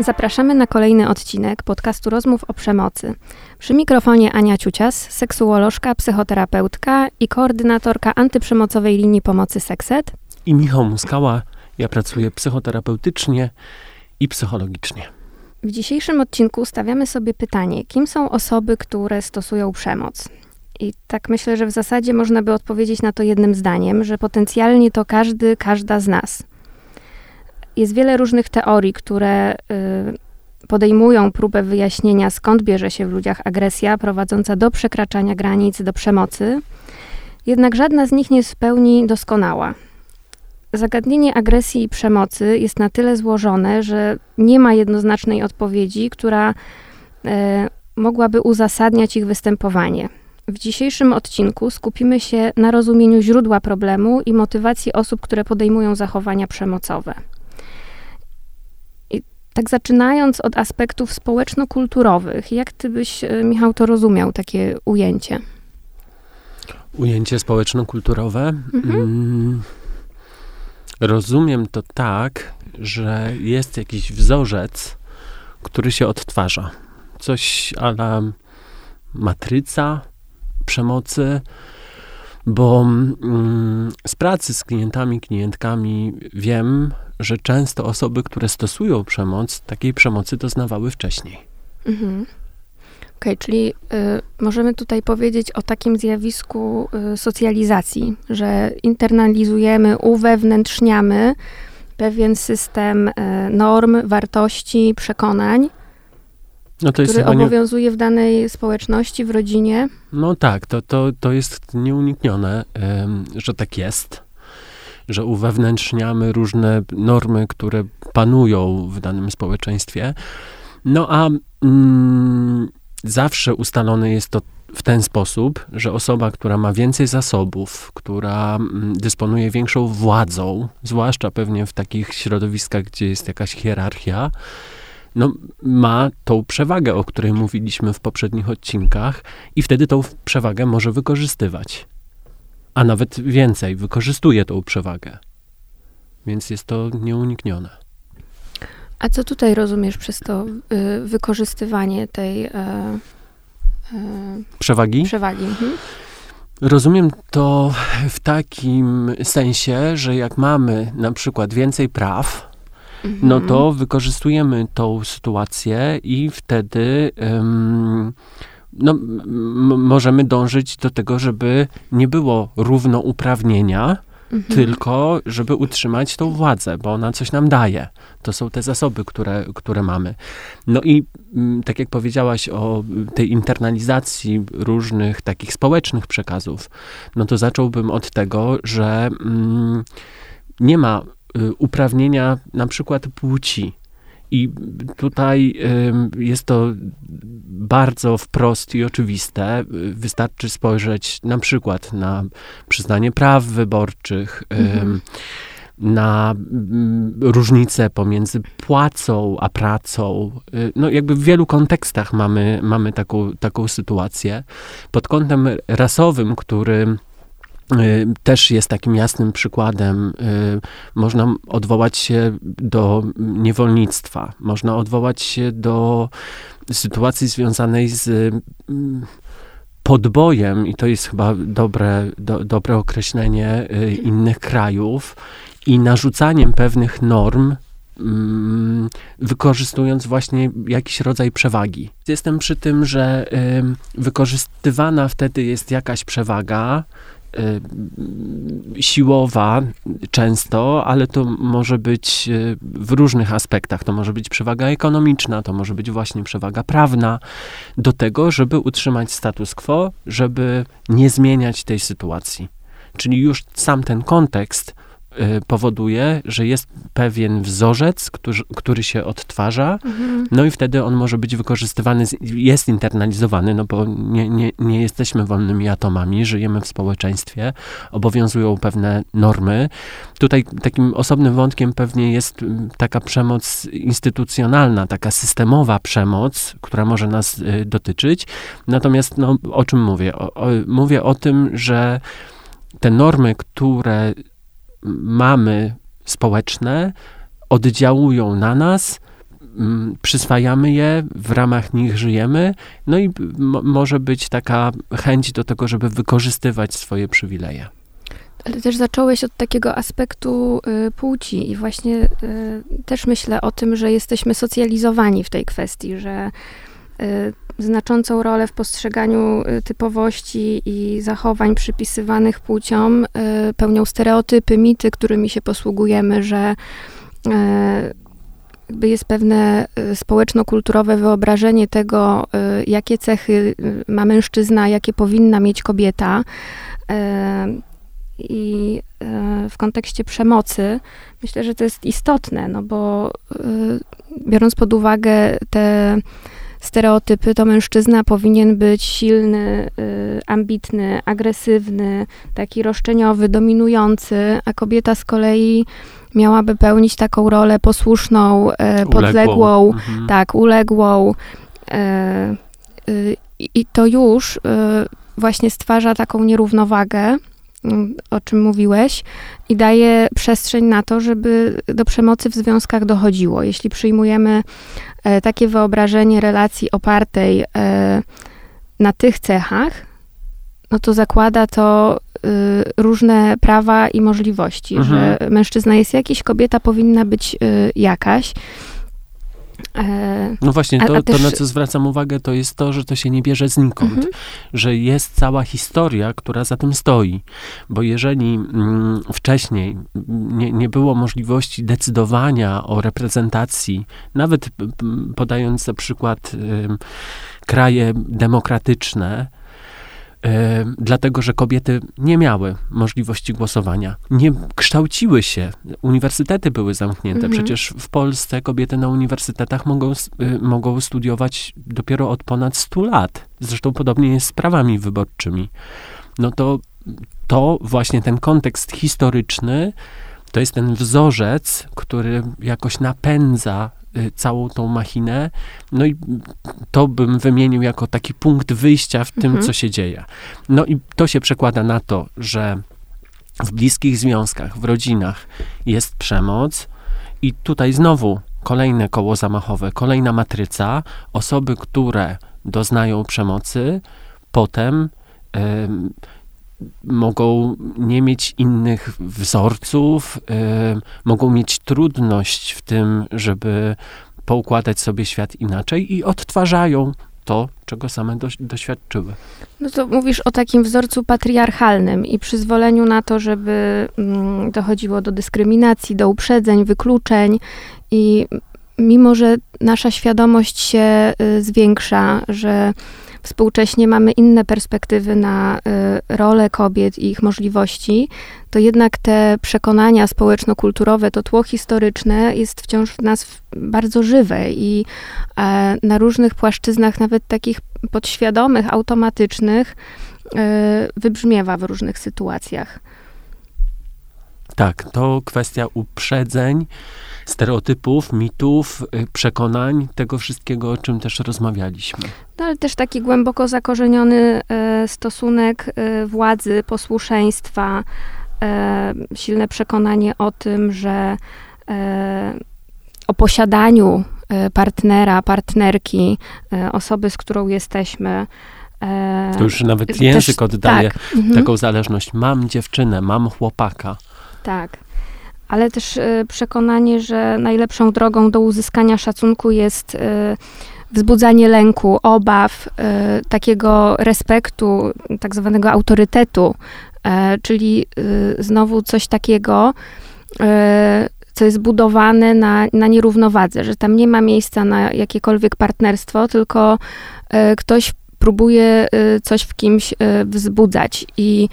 Zapraszamy na kolejny odcinek podcastu Rozmów o Przemocy. Przy mikrofonie Ania Ciucias, seksuolożka, psychoterapeutka i koordynatorka antyprzemocowej linii pomocy Sekset. I Michał Muskała. Ja pracuję psychoterapeutycznie i psychologicznie. W dzisiejszym odcinku stawiamy sobie pytanie, kim są osoby, które stosują przemoc? I tak myślę, że w zasadzie można by odpowiedzieć na to jednym zdaniem, że potencjalnie to każdy, każda z nas. Jest wiele różnych teorii, które y, podejmują próbę wyjaśnienia, skąd bierze się w ludziach agresja prowadząca do przekraczania granic, do przemocy. Jednak żadna z nich nie jest w pełni doskonała. Zagadnienie agresji i przemocy jest na tyle złożone, że nie ma jednoznacznej odpowiedzi, która e, mogłaby uzasadniać ich występowanie. W dzisiejszym odcinku skupimy się na rozumieniu źródła problemu i motywacji osób, które podejmują zachowania przemocowe. Tak zaczynając od aspektów społeczno-kulturowych, jak ty byś, e, Michał, to rozumiał, takie ujęcie? Ujęcie społeczno-kulturowe? Mhm. Mm, rozumiem to tak, że jest jakiś wzorzec, który się odtwarza. Coś ala matryca przemocy, bo mm, z pracy z klientami, klientkami wiem, że często osoby, które stosują przemoc, takiej przemocy doznawały wcześniej. Mhm. Okej, okay, czyli y, możemy tutaj powiedzieć o takim zjawisku y, socjalizacji, że internalizujemy, uwewnętrzniamy pewien system y, norm, wartości, przekonań, no to który obowiązuje nie... w danej społeczności, w rodzinie. No tak, to, to, to jest nieuniknione, że tak jest, że uwewnętrzniamy różne normy, które panują w danym społeczeństwie. No a mm, zawsze ustalone jest to w ten sposób, że osoba, która ma więcej zasobów, która mm, dysponuje większą władzą, zwłaszcza pewnie w takich środowiskach, gdzie jest jakaś hierarchia, no, ma tą przewagę, o której mówiliśmy w poprzednich odcinkach, i wtedy tą przewagę może wykorzystywać. A nawet więcej, wykorzystuje tą przewagę. Więc jest to nieuniknione. A co tutaj rozumiesz przez to y, wykorzystywanie tej y, y, przewagi? przewagi. Mhm. Rozumiem to w takim sensie, że jak mamy na przykład więcej praw, no to wykorzystujemy tą sytuację i wtedy um, no, możemy dążyć do tego, żeby nie było równouprawnienia, mhm. tylko żeby utrzymać tą władzę, bo ona coś nam daje. To są te zasoby, które, które mamy. No i m, tak jak powiedziałaś o tej internalizacji różnych takich społecznych przekazów, no to zacząłbym od tego, że m, nie ma uprawnienia na przykład płci. I tutaj jest to bardzo wprost i oczywiste. Wystarczy spojrzeć na przykład na przyznanie praw wyborczych, mhm. na mm, różnice pomiędzy płacą a pracą. Y, no, jakby w wielu kontekstach mamy, mamy taką, taką sytuację. Pod kątem rasowym, który Y, też jest takim jasnym przykładem. Y, można odwołać się do niewolnictwa, można odwołać się do sytuacji związanej z mm, podbojem, i to jest chyba dobre, do, dobre określenie y, innych krajów, i narzucaniem pewnych norm mm, wykorzystując właśnie jakiś rodzaj przewagi. Jestem przy tym, że wykorzystywana wtedy jest jakaś przewaga, Y, siłowa często, ale to może być y, w różnych aspektach. To może być przewaga ekonomiczna, to może być właśnie przewaga prawna, do tego, żeby utrzymać status quo, żeby nie zmieniać tej sytuacji. Czyli już sam ten kontekst Y, powoduje, że jest pewien wzorzec, który, który się odtwarza, mhm. no i wtedy on może być wykorzystywany, jest internalizowany, no bo nie, nie, nie jesteśmy wolnymi atomami, żyjemy w społeczeństwie, obowiązują pewne normy. Tutaj takim osobnym wątkiem pewnie jest taka przemoc instytucjonalna, taka systemowa przemoc, która może nas y, dotyczyć. Natomiast no, o czym mówię? O, o, mówię o tym, że te normy, które mamy społeczne oddziałują na nas mm, przyswajamy je, w ramach nich żyjemy, no i może być taka chęć do tego, żeby wykorzystywać swoje przywileje. Ale też zacząłeś od takiego aspektu y, płci i właśnie y, też myślę o tym, że jesteśmy socjalizowani w tej kwestii, że y, znaczącą rolę w postrzeganiu y, typowości i zachowań przypisywanych płciom y, pełnią stereotypy, mity, którymi się posługujemy, że y, jest pewne społeczno-kulturowe wyobrażenie tego, jakie cechy ma mężczyzna, jakie powinna mieć kobieta. I w kontekście przemocy myślę, że to jest istotne, no bo biorąc pod uwagę te stereotypy, to mężczyzna powinien być silny, y, ambitny, agresywny, taki roszczeniowy, dominujący, a kobieta z kolei miałaby pełnić taką rolę posłuszną, y, podległą, uległą. Mhm. tak, uległą. Y, I to już właśnie stwarza taką nierównowagę, o czym mówiłeś, i daje przestrzeń na to, żeby do przemocy w związkach dochodziło. Jeśli przyjmujemy e, takie wyobrażenie relacji opartej e, na tych cechach, no to zakłada to y, różne prawa i możliwości, mhm. że mężczyzna jest jakiś, kobieta powinna być y, jakaś. E, no właśnie, to, a, a też... to, na co zwracam uwagę, to jest to, że to się nie bierze znikąd, mhm. że jest cała historia, która za tym stoi. Bo jeżeli mm, wcześniej nie, nie było możliwości decydowania o reprezentacji, nawet podając za przykład y, kraje demokratyczne, dlatego że kobiety nie miały możliwości głosowania. Nie kształciły się. Uniwersytety były zamknięte. Mhm. Przecież w Polsce kobiety na uniwersytetach mogą, y, mogą studiować dopiero od ponad 100 lat. Zresztą podobnie jest z prawami wyborczymi. No to, to właśnie ten kontekst historyczny to jest ten wzorzec, który jakoś napędza Y, całą tą machinę. No i to bym wymienił jako taki punkt wyjścia w tym, mhm. co się dzieje. No i to się przekłada na to, że w bliskich związkach, w rodzinach jest przemoc i tutaj znowu kolejne koło zamachowe, kolejna matryca. Osoby, które doznają przemocy, potem mogą nie mieć innych wzorców, y, mogą mieć trudność w tym, żeby poukładać sobie świat inaczej i odtwarzają to, czego same do, doświadczyły. No to mówisz o takim wzorcu patriarchalnym i przyzwoleniu na to, żeby mm, dochodziło do dyskryminacji, do uprzedzeń, wykluczeń i mimo, że nasza świadomość się y, zwiększa, że współcześnie mamy inne perspektywy na y, rolę kobiet i ich możliwości, to jednak te przekonania społeczno-kulturowe, to tło historyczne jest wciąż w nas bardzo żywe i e, na różnych płaszczyznach, nawet takich podświadomych, automatycznych, y, wybrzmiewa w różnych sytuacjach. Tak, to kwestia uprzedzeń, stereotypów, mitów, y, przekonań, tego wszystkiego, o czym też rozmawialiśmy. No, ale też taki głęboko zakorzeniony e, stosunek e, władzy, posłuszeństwa, e, silne przekonanie o tym, że o posiadaniu partnera, partnerki, osoby, z którą jesteśmy, to już nawet język też, oddaje tak. Mhm. taką zależność. Mam dziewczynę, mam chłopaka. Tak ale też y, przekonanie, że najlepszą drogą do uzyskania szacunku jest y, wzbudzanie lęku, obaw, y, takiego respektu, tak zwanego autorytetu, czyli znowu coś takiego, co jest budowane na, na nierównowadze, że tam nie ma miejsca na jakiekolwiek partnerstwo, tylko ktoś próbuje coś w kimś wzbudzać. I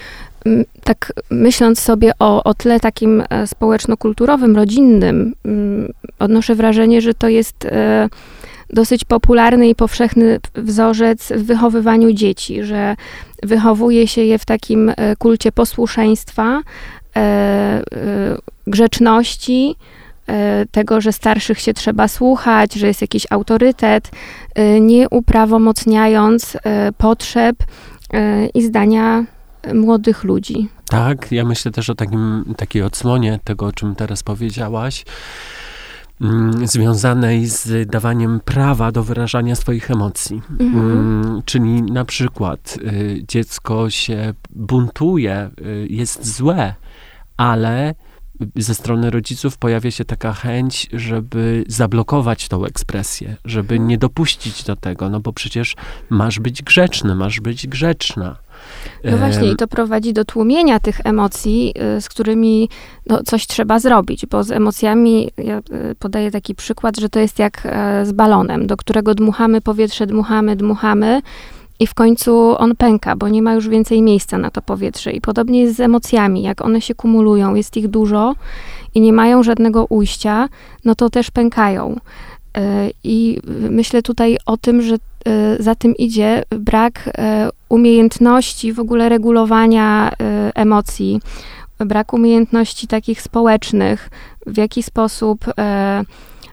tak myśląc sobie o, o tle takim e, społeczno-kulturowym, rodzinnym, odnoszę wrażenie, że to jest e, dosyć popularny i powszechny wzorzec w wychowywaniu dzieci, że wychowuje się je w takim e, kulcie posłuszeństwa, grzeczności, tego, że starszych się trzeba słuchać, że jest jakiś autorytet, nie uprawomocniając potrzeb i zdania młodych ludzi. Tak, ja myślę też o takim, takiej odsłonie tego, o czym teraz powiedziałaś. mm, związanej z dawaniem prawa do wyrażania swoich emocji. Mhm. Mm, czyli na przykład y, dziecko się buntuje, y, jest złe, ale ze strony rodziców pojawia się taka chęć, żeby zablokować tą ekspresję, żeby nie dopuścić do tego, no bo przecież masz być grzeczny, masz być grzeczna. No właśnie, i to prowadzi do tłumienia tych emocji, y, z którymi no, coś trzeba zrobić, bo z emocjami, ja y, podaję taki przykład, że to jest jak e, z balonem, do którego dmuchamy powietrze, dmuchamy, dmuchamy, i w końcu on pęka, bo nie ma już więcej miejsca na to powietrze. I podobnie jest z emocjami. Jak one się kumulują, jest ich dużo i nie mają żadnego ujścia, no to też pękają. E, I myślę tutaj o tym, że e, za tym idzie brak e, umiejętności w ogóle regulowania emocji, brak umiejętności takich społecznych, w jaki sposób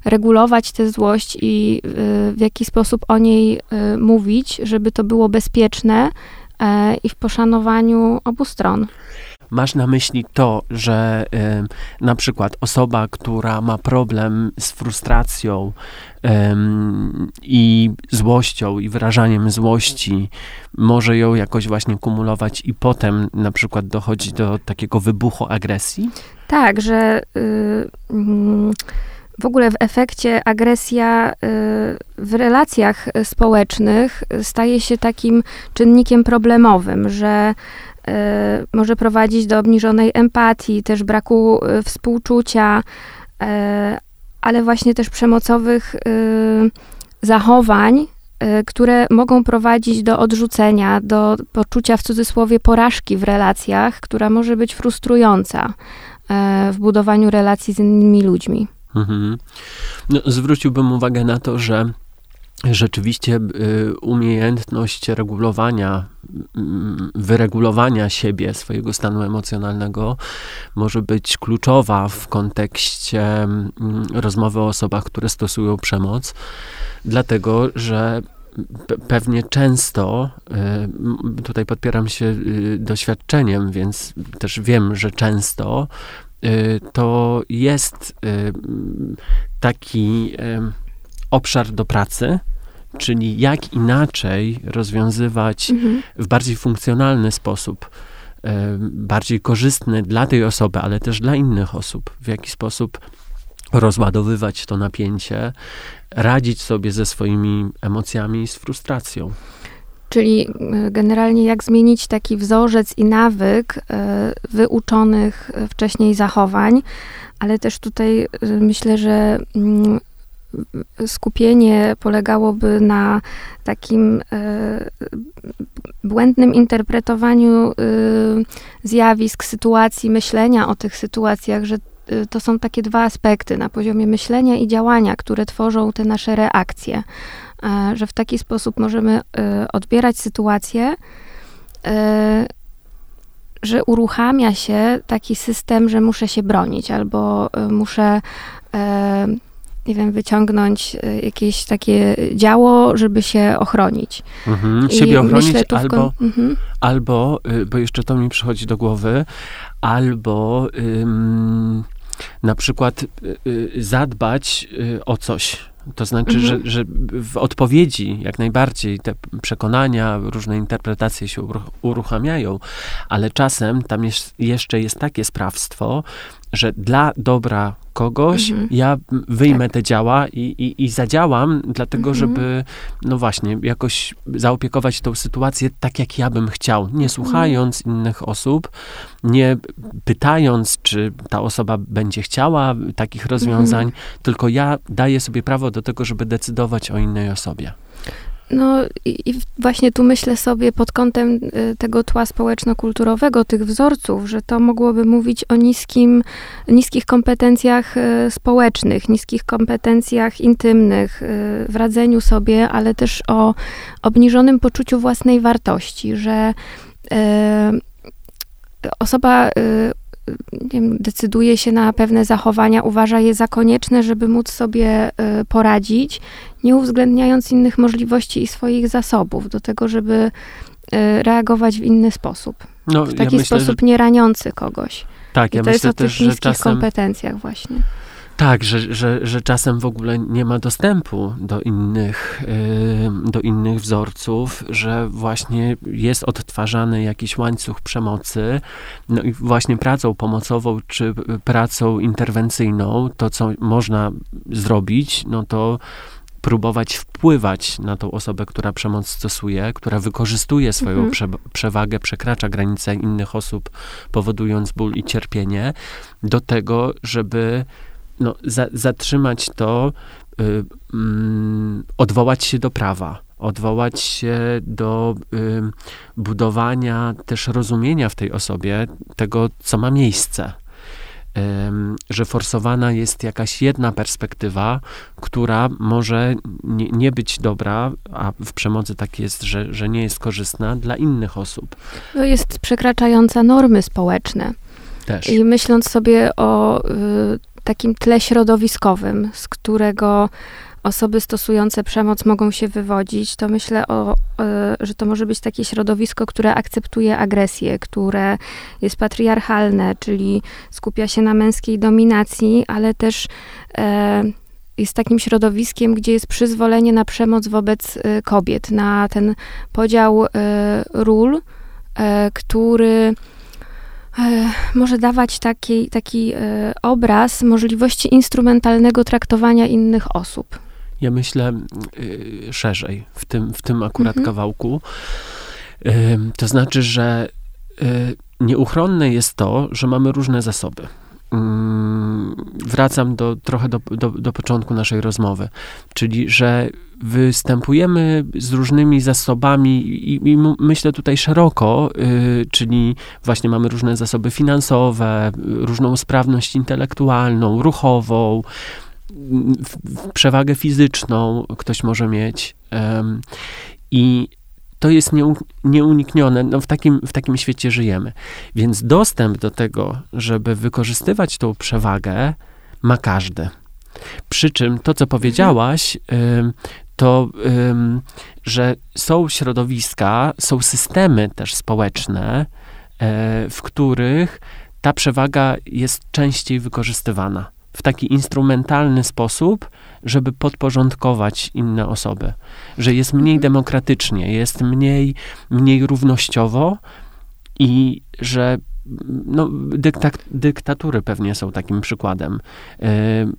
regulować tę złość i w jaki sposób o niej mówić, żeby to było bezpieczne i w poszanowaniu obu stron. Masz na myśli to, że y, na przykład osoba, która ma problem z frustracją y, i złością i wyrażaniem złości, może ją jakoś właśnie kumulować i potem na przykład dochodzi do takiego wybuchu agresji? Tak, że y, mm, w ogóle w efekcie agresja y, w relacjach społecznych staje się takim czynnikiem problemowym, że może prowadzić do obniżonej empatii, też braku y, współczucia, ale właśnie też przemocowych zachowań, które mogą prowadzić do odrzucenia, do poczucia w cudzysłowie porażki w relacjach, która może być frustrująca w budowaniu relacji z innymi ludźmi. Mhm. No, zwróciłbym uwagę na to, że rzeczywiście y, umiejętność regulowania, mm, wyregulowania siebie, swojego stanu emocjonalnego może być kluczowa w kontekście mm, rozmowy o osobach, które stosują przemoc, dlatego że pewnie często, y, tutaj podpieram się y, doświadczeniem, więc też wiem, że często to jest taki obszar do pracy, czyli jak inaczej rozwiązywać mhm. w bardziej funkcjonalny sposób, bardziej korzystny dla tej osoby, ale też dla innych osób, w jaki sposób rozładowywać to napięcie, radzić sobie ze swoimi emocjami i z frustracją. Czyli e, generalnie jak zmienić taki wzorzec i nawyk e, wyuczonych wcześniej zachowań, ale też tutaj e, myślę, że mm, skupienie polegałoby na takim błędnym interpretowaniu zjawisk, sytuacji, myślenia o tych sytuacjach, że to są takie dwa aspekty na poziomie myślenia i działania, które tworzą te nasze reakcje. E, że w taki sposób możemy e, odbierać sytuację, e, że uruchamia się taki system, że muszę się bronić albo muszę nie wiem, wyciągnąć jakieś takie działo, żeby się ochronić. Mhm, siebie ochronić albo, mhm. albo, y, bo jeszcze to mi przychodzi do głowy, albo ym, na przykład y, y, zadbać y, o coś, to znaczy, mhm. że, że w odpowiedzi jak najbardziej te przekonania, różne interpretacje się uruchamiają, ale czasem tam jest, jeszcze jest takie sprawstwo, że dla dobra kogoś mhm. ja wyjmę tak. te działa i, i, i zadziałam, dlatego mhm. żeby, no właśnie, jakoś zaopiekować tą sytuację tak, jak ja bym chciał, nie mhm. słuchając innych osób, nie pytając, czy ta osoba będzie chciała takich rozwiązań, mhm. tylko ja daję sobie prawo do tego, żeby decydować o innej osobie. No i właśnie tu myślę sobie pod kątem y, tego tła społeczno-kulturowego, tych wzorców, że to mogłoby mówić o niskim, niskich kompetencjach y, społecznych, niskich kompetencjach intymnych, y, w radzeniu sobie, ale też o obniżonym poczuciu własnej wartości, że osoba wiem, decyduje się na pewne zachowania, uważa je za konieczne, żeby móc sobie y, poradzić, nie uwzględniając innych możliwości i swoich zasobów do tego, żeby y, reagować w inny sposób. No, w taki ja myślę, sposób że... nie raniący kogoś. Tak, I ja to myślę jest o też, tych niskich czasem... kompetencjach właśnie. Tak, że, że, że czasem w ogóle nie ma dostępu do innych, do innych wzorców, że właśnie jest odtwarzany jakiś łańcuch przemocy. No i właśnie pracą pomocową czy pracą interwencyjną, to co można zrobić, no to próbować wpływać na tą osobę, która przemoc stosuje, która wykorzystuje swoją mhm. prze, przewagę, przekracza granice innych osób, powodując ból i cierpienie, do tego, żeby no, za, zatrzymać to, y, mm, odwołać się do prawa, odwołać się do y, budowania też rozumienia w tej osobie tego, co ma miejsce że forsowana jest jakaś jedna perspektywa, która może nie, nie, być dobra, a w przemocy tak jest, że, że nie jest korzystna dla innych osób. To jest przekraczająca normy społeczne. Też. I myśląc sobie o y, takim tle środowiskowym, z którego osoby stosujące przemoc mogą się wywodzić, to myślę, o, że to może być takie środowisko, które akceptuje agresję, które jest patriarchalne, czyli skupia się na męskiej dominacji, ale też e, jest takim środowiskiem, gdzie jest przyzwolenie na przemoc wobec e, kobiet, na ten podział e, ról, który może dawać taki, taki obraz możliwości instrumentalnego traktowania innych osób. Ja myślę y, szerzej w tym, w tym akurat mhm. kawałku. Y, to znaczy, że y, nieuchronne jest to, że mamy różne zasoby. Mm, wracam do, trochę do, do, do początku naszej rozmowy, czyli że występujemy z różnymi zasobami i, i myślę tutaj szeroko, y, czyli właśnie mamy różne zasoby finansowe, różną sprawność intelektualną, ruchową, przewagę fizyczną ktoś może mieć. I to jest nieuniknione. No w, takim, w takim świecie żyjemy. Więc dostęp do tego, żeby wykorzystywać tą przewagę, ma każdy. Przy czym to, co powiedziałaś, to, że są środowiska, są systemy też społeczne, e, w których ta przewaga jest częściej wykorzystywana w taki instrumentalny sposób, żeby podporządkować inne osoby. Że jest mniej mhm. demokratycznie, jest mniej, mniej równościowo i że no, dykta- dyktatury pewnie są takim przykładem y,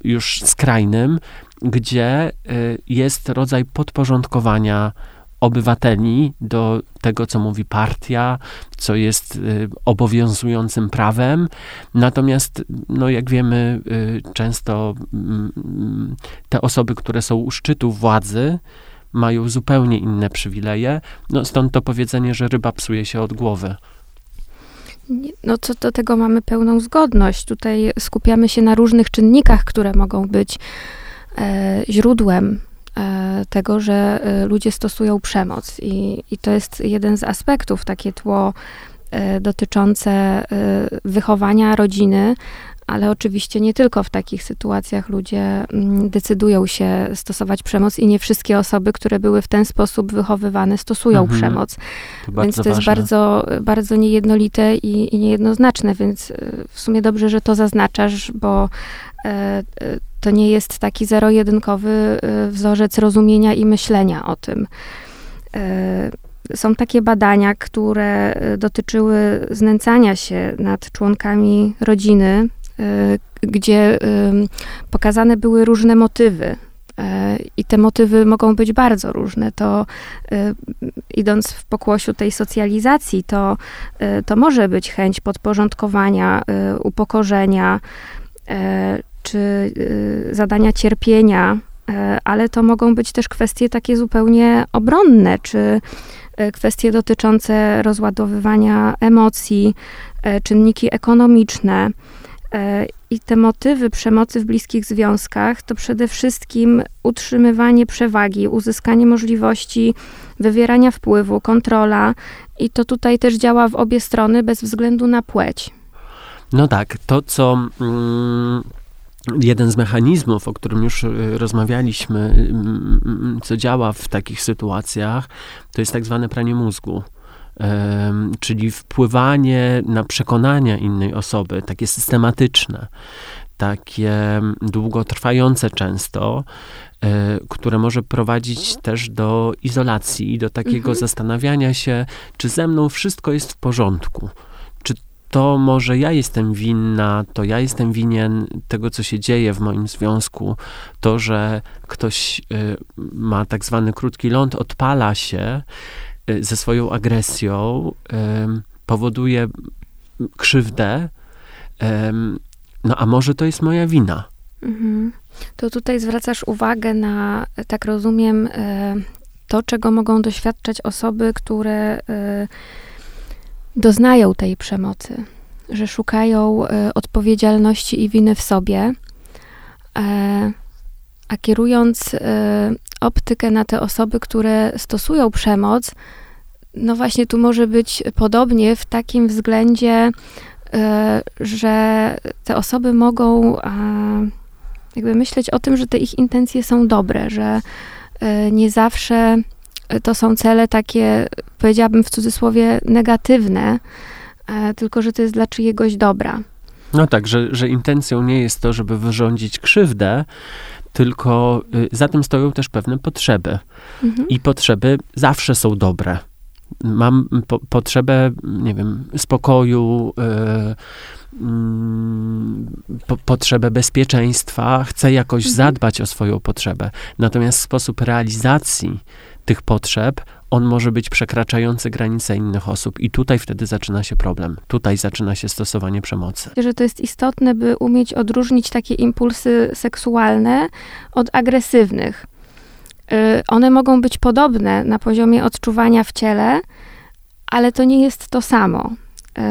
już skrajnym, gdzie y, jest rodzaj podporządkowania obywateli do tego, co mówi partia, co jest y, obowiązującym prawem. Natomiast, no, jak wiemy, y, często mm, te osoby, które są u szczytu władzy, mają zupełnie inne przywileje. No, stąd to powiedzenie, że ryba psuje się od głowy. No co do tego mamy pełną zgodność. Tutaj skupiamy się na różnych czynnikach, które mogą być źródłem E, tego, że e, ludzie stosują przemoc. I, I to jest jeden z aspektów, takie tło e, dotyczące wychowania rodziny, ale oczywiście nie tylko w takich sytuacjach ludzie mm, decydują się stosować przemoc i nie wszystkie osoby, które były w ten sposób wychowywane, stosują mhm. przemoc. To więc to jest bardzo, bardzo niejednolite i, i niejednoznaczne, więc w sumie dobrze, że to zaznaczasz, bo to nie jest taki zero-jedynkowy y, wzorzec rozumienia i myślenia o tym. Są takie badania, które dotyczyły znęcania się nad członkami rodziny, gdzie pokazane były różne motywy. I te motywy mogą być bardzo różne. To idąc w pokłosiu tej socjalizacji, to, to może być chęć podporządkowania, upokorzenia, czy y, zadania cierpienia, e, ale to mogą być też kwestie takie zupełnie obronne, czy e, kwestie dotyczące rozładowywania emocji, czynniki ekonomiczne. I te motywy przemocy w bliskich związkach to przede wszystkim utrzymywanie przewagi, uzyskanie możliwości wywierania wpływu, kontrola. I to tutaj też działa w obie strony bez względu na płeć. No tak, to co. Mm jeden z mechanizmów, o którym już y, rozmawialiśmy, y, co działa w takich sytuacjach, to jest tak zwane pranie mózgu. czyli wpływanie na przekonania innej osoby, takie systematyczne, takie długotrwające często, e, które może prowadzić też do izolacji i do takiego mhm. zastanawiania się, czy ze mną wszystko jest w porządku. To może ja jestem winna, to ja jestem winien tego, co się dzieje w moim związku, to, że ktoś e, ma tak zwany krótki ląd, odpala się e, ze swoją agresją, powoduje krzywdę, no a może to jest moja wina. Mhm. To tutaj zwracasz uwagę na, tak rozumiem, e, to, czego mogą doświadczać osoby, które doznają tej przemocy, że szukają e, odpowiedzialności i winy w sobie, a kierując optykę na te osoby, które stosują przemoc, no właśnie tu może być podobnie w takim względzie, e, że te osoby mogą jakby myśleć o tym, że te ich intencje są dobre, że e, nie zawsze to są cele takie, powiedziałabym w cudzysłowie, negatywne, e, tylko że to jest dla czyjegoś dobra. No tak, że, że intencją nie jest to, żeby wyrządzić krzywdę, tylko y, za tym stoją też pewne potrzeby. Mhm. I potrzeby zawsze są dobre mam po, potrzebę, nie wiem, spokoju, yy, yy, po, potrzebę bezpieczeństwa, chcę jakoś mhm. zadbać o swoją potrzebę. Natomiast sposób realizacji tych potrzeb, on może być przekraczający granice innych osób i tutaj wtedy zaczyna się problem. Tutaj zaczyna się stosowanie przemocy. Że to jest istotne, by umieć odróżnić takie impulsy seksualne od agresywnych. Y, one mogą być podobne na poziomie odczuwania w ciele, ale to nie jest to samo. Y,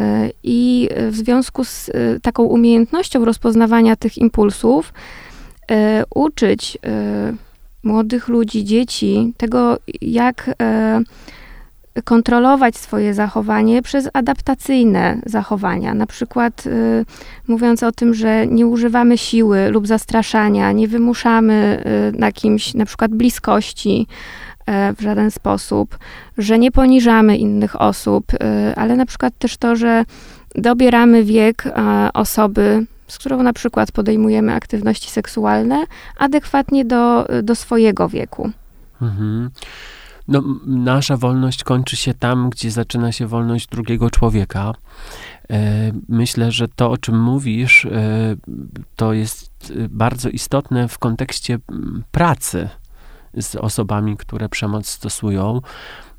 I w związku z y, taką umiejętnością rozpoznawania tych impulsów, uczyć młodych ludzi, dzieci tego, jak kontrolować swoje zachowanie przez adaptacyjne zachowania. Na przykład y, mówiąc o tym, że nie używamy siły lub zastraszania, nie wymuszamy y, na kimś na przykład bliskości w żaden sposób, że nie poniżamy innych osób, ale na przykład też to, że dobieramy wiek osoby, z którą na przykład podejmujemy aktywności seksualne, adekwatnie do, do swojego wieku. Mhm. No, nasza wolność kończy się tam, gdzie zaczyna się wolność drugiego człowieka. E, myślę, że to, o czym mówisz, e, to jest e, bardzo istotne w kontekście pracy z osobami, które przemoc stosują,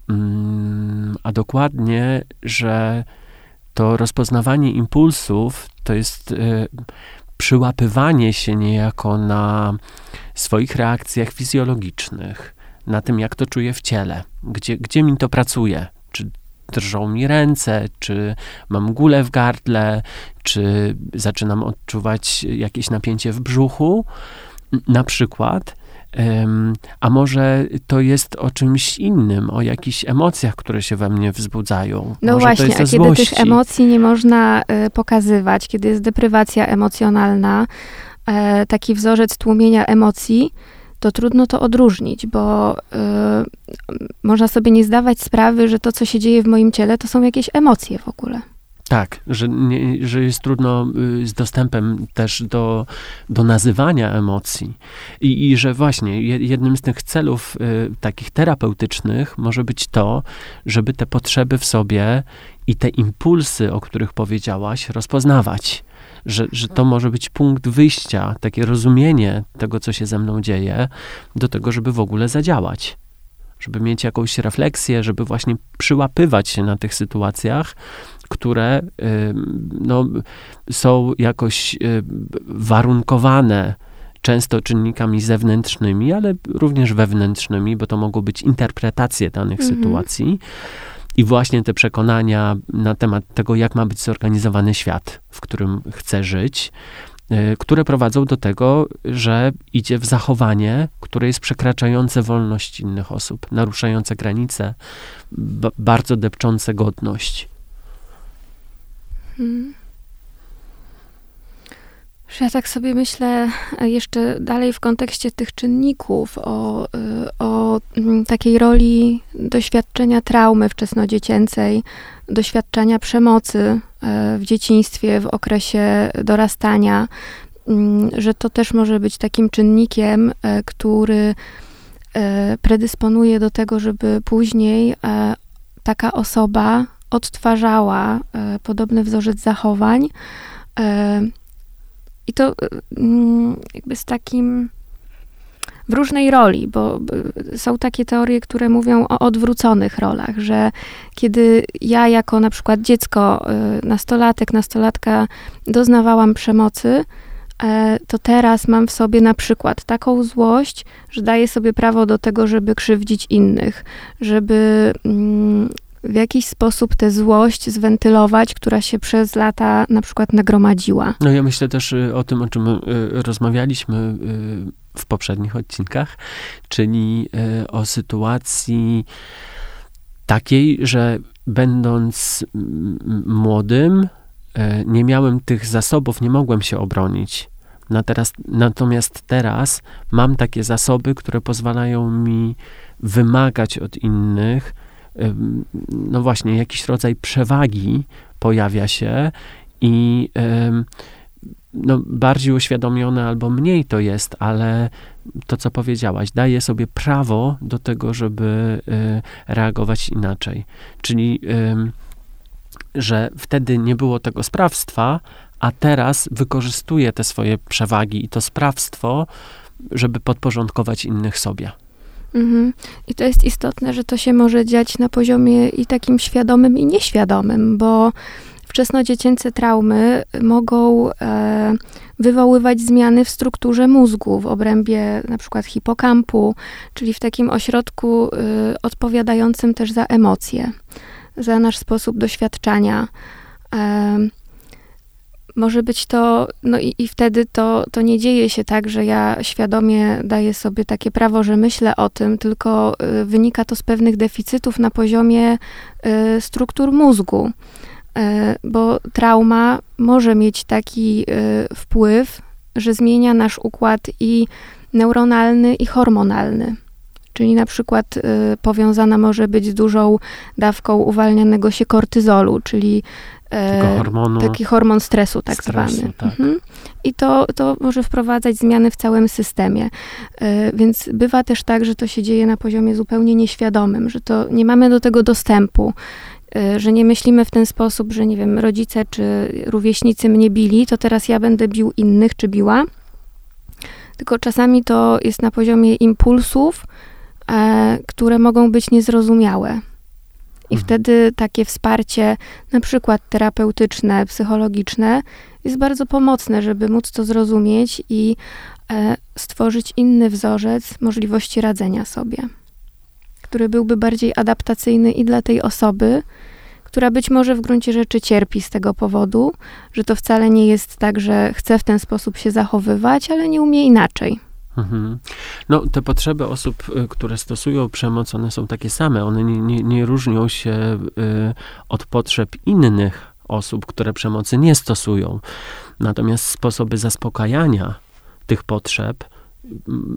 mm, a dokładnie, że to rozpoznawanie impulsów to jest przyłapywanie się niejako na swoich reakcjach fizjologicznych na tym, jak to czuję w ciele, gdzie, gdzie mi to pracuje. Czy drżą mi ręce, czy mam gulę w gardle, czy zaczynam odczuwać jakieś napięcie w brzuchu, na przykład. A może to jest o czymś innym, o jakichś emocjach, które się we mnie wzbudzają. No może właśnie, a kiedy złości. tych emocji nie można y, pokazywać, kiedy jest deprywacja emocjonalna, e, taki wzorzec tłumienia emocji, to trudno to odróżnić, bo y, można sobie nie zdawać sprawy, że to, co się dzieje w moim ciele, to są jakieś emocje w ogóle. Tak, że, nie, że jest trudno y, z dostępem też do, do nazywania emocji. I, I że właśnie jednym z tych celów y, takich terapeutycznych może być to, żeby te potrzeby w sobie i te impulsy, o których powiedziałaś, rozpoznawać że, że to może być punkt wyjścia, takie rozumienie tego, co się ze mną dzieje, do tego, żeby w ogóle zadziałać. Żeby mieć jakąś refleksję, żeby właśnie przyłapywać się na tych sytuacjach, które no, są jakoś warunkowane często czynnikami zewnętrznymi, ale również wewnętrznymi, bo to mogą być interpretacje danych mhm. sytuacji i właśnie te przekonania na temat tego, jak ma być zorganizowany świat, w którym chcę żyć, y, które prowadzą do tego, że idzie w zachowanie, które jest przekraczające wolność innych osób, naruszające granice, bardzo depczące godność. Hmm. Ja tak sobie myślę e, jeszcze dalej w kontekście tych czynników o, e, o mm, takiej roli doświadczenia traumy wczesnodziecięcej, doświadczenia przemocy e, w dzieciństwie, w okresie dorastania. mm, że to też może być takim czynnikiem, który predysponuje do tego, żeby później taka osoba odtwarzała podobny wzorzec zachowań. I to mm, jakby z takim w różnej roli, bo są takie teorie, które mówią o odwróconych rolach, że kiedy ja jako na przykład dziecko, nastolatek, nastolatka doznawałam przemocy, e, to teraz mam w sobie na przykład taką złość, że daję sobie prawo do tego, żeby krzywdzić innych, żeby mm, w jakiś sposób tę złość zwentylować, która się przez lata na przykład nagromadziła. No ja myślę też y, o tym, o czym y, rozmawialiśmy w poprzednich odcinkach, czyli o sytuacji takiej, że będąc młodym, e, nie miałem tych zasobów, nie mogłem się obronić. natomiast teraz mam takie zasoby, które pozwalają mi wymagać od innych, no właśnie, jakiś rodzaj przewagi pojawia się i no, bardziej uświadomione albo mniej to jest, ale to, co powiedziałaś, daje sobie prawo do tego, żeby y, reagować inaczej. Czyli, że wtedy nie było tego sprawstwa, a teraz wykorzystuje te swoje przewagi i to sprawstwo, żeby podporządkować innych sobie. Mhm. I to jest istotne, że to się może dziać na poziomie i takim świadomym, i nieświadomym, bo wczesnodziecięce traumy mogą e, wywoływać zmiany w strukturze mózgu, w obrębie na przykład hipokampu, czyli w takim ośrodku e, odpowiadającym też za emocje, za nasz sposób doświadczania. E, może być to, no i, i wtedy to, to nie dzieje się tak, że ja świadomie daję sobie takie prawo, że myślę o tym, tylko y, wynika to z pewnych deficytów na poziomie y, struktur mózgu. E, bo trauma może mieć taki wpływ, że zmienia nasz układ i neuronalny, i hormonalny. Czyli na przykład y, powiązana może być z dużą dawką uwalnianego się kortyzolu, czyli hormonu, taki hormon stresu tak stresu, zwany. Tak. Mhm. I to, to może wprowadzać zmiany w całym systemie. Więc bywa też tak, że to się dzieje na poziomie zupełnie nieświadomym, że to nie mamy do tego dostępu. Y, że nie myślimy w ten sposób, że nie wiem, rodzice czy rówieśnicy mnie bili, to teraz ja będę bił innych czy biła. Tylko czasami to jest na poziomie impulsów, e, które mogą być niezrozumiałe. I mhm. wtedy takie wsparcie, na przykład terapeutyczne, psychologiczne, jest bardzo pomocne, żeby móc to zrozumieć i e, stworzyć inny wzorzec możliwości radzenia sobie który byłby bardziej adaptacyjny i dla tej osoby, która być może w gruncie rzeczy cierpi z tego powodu, że to wcale nie jest tak, że chce w ten sposób się zachowywać, ale nie umie inaczej. Mhm. No, te potrzeby osób, y, które stosują przemoc, one są takie same. One nie, nie, nie różnią się y, od potrzeb innych osób, które przemocy nie stosują. Natomiast sposoby zaspokajania tych potrzeb